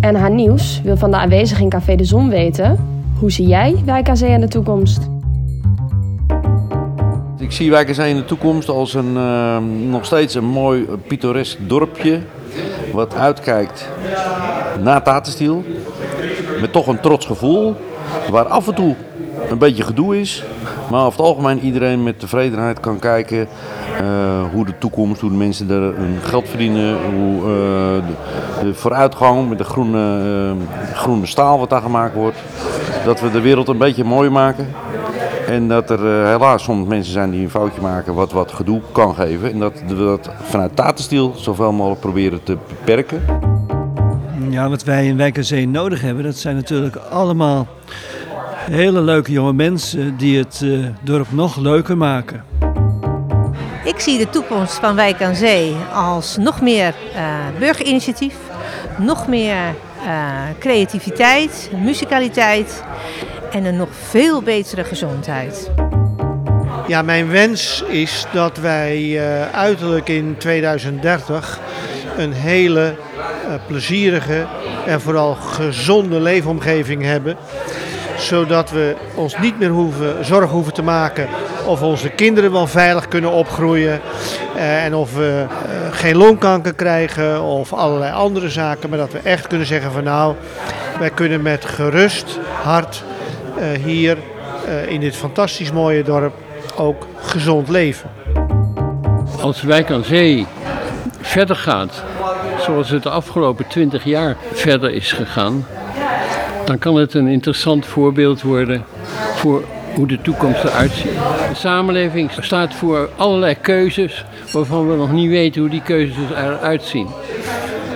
NH Nieuws wil van de aanwezigen in Café de Zon weten... hoe zie jij Wijk aan Zee in de toekomst? Ik zie Wijk aan Zee in de toekomst als een, uh, nog steeds een mooi uh, pittoresk dorpje... wat uitkijkt naar Tatenstiel. Met toch een trots gevoel. Waar af en toe een beetje gedoe is. Maar over het algemeen iedereen met tevredenheid kan kijken uh, hoe de toekomst, hoe de mensen er hun geld verdienen, hoe uh, de, vooruitgang met de groene, uh, groene staal wat daar gemaakt wordt. Dat we de wereld een beetje mooi maken. En dat er helaas soms mensen zijn die een foutje maken wat wat gedoe kan geven. En dat we dat vanuit Tatenstiel zoveel mogelijk proberen te beperken. Ja, wat wij in Wijk aan Zee nodig hebben, dat zijn natuurlijk allemaal hele leuke jonge mensen die het uh, dorp nog leuker maken. Ik zie de toekomst van Wijk aan Zee als nog meer uh, burgerinitiatief, nog meer uh, creativiteit, muzikaliteit en een nog veel betere gezondheid. Ja, mijn wens is dat wij uiterlijk in 2030 een hele plezierige en vooral gezonde leefomgeving hebben zodat we ons niet meer hoeven, zorgen hoeven te maken of onze kinderen wel veilig kunnen opgroeien. Uh, en of we uh, geen longkanker krijgen of allerlei andere zaken. Maar dat we echt kunnen zeggen van nou, wij kunnen met gerust hart hier in dit fantastisch mooie dorp ook gezond leven. Als Wijk aan Zee verder gaat zoals het de afgelopen 20 jaar verder is gegaan, dan kan het een interessant voorbeeld worden voor hoe de toekomst eruit ziet. De samenleving staat voor allerlei keuzes waarvan we nog niet weten hoe die keuzes eruit zien.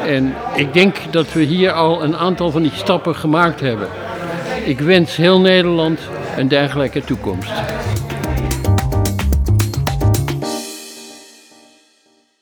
En ik denk dat we hier al een aantal van die stappen gemaakt hebben. Ik wens heel Nederland een dergelijke toekomst.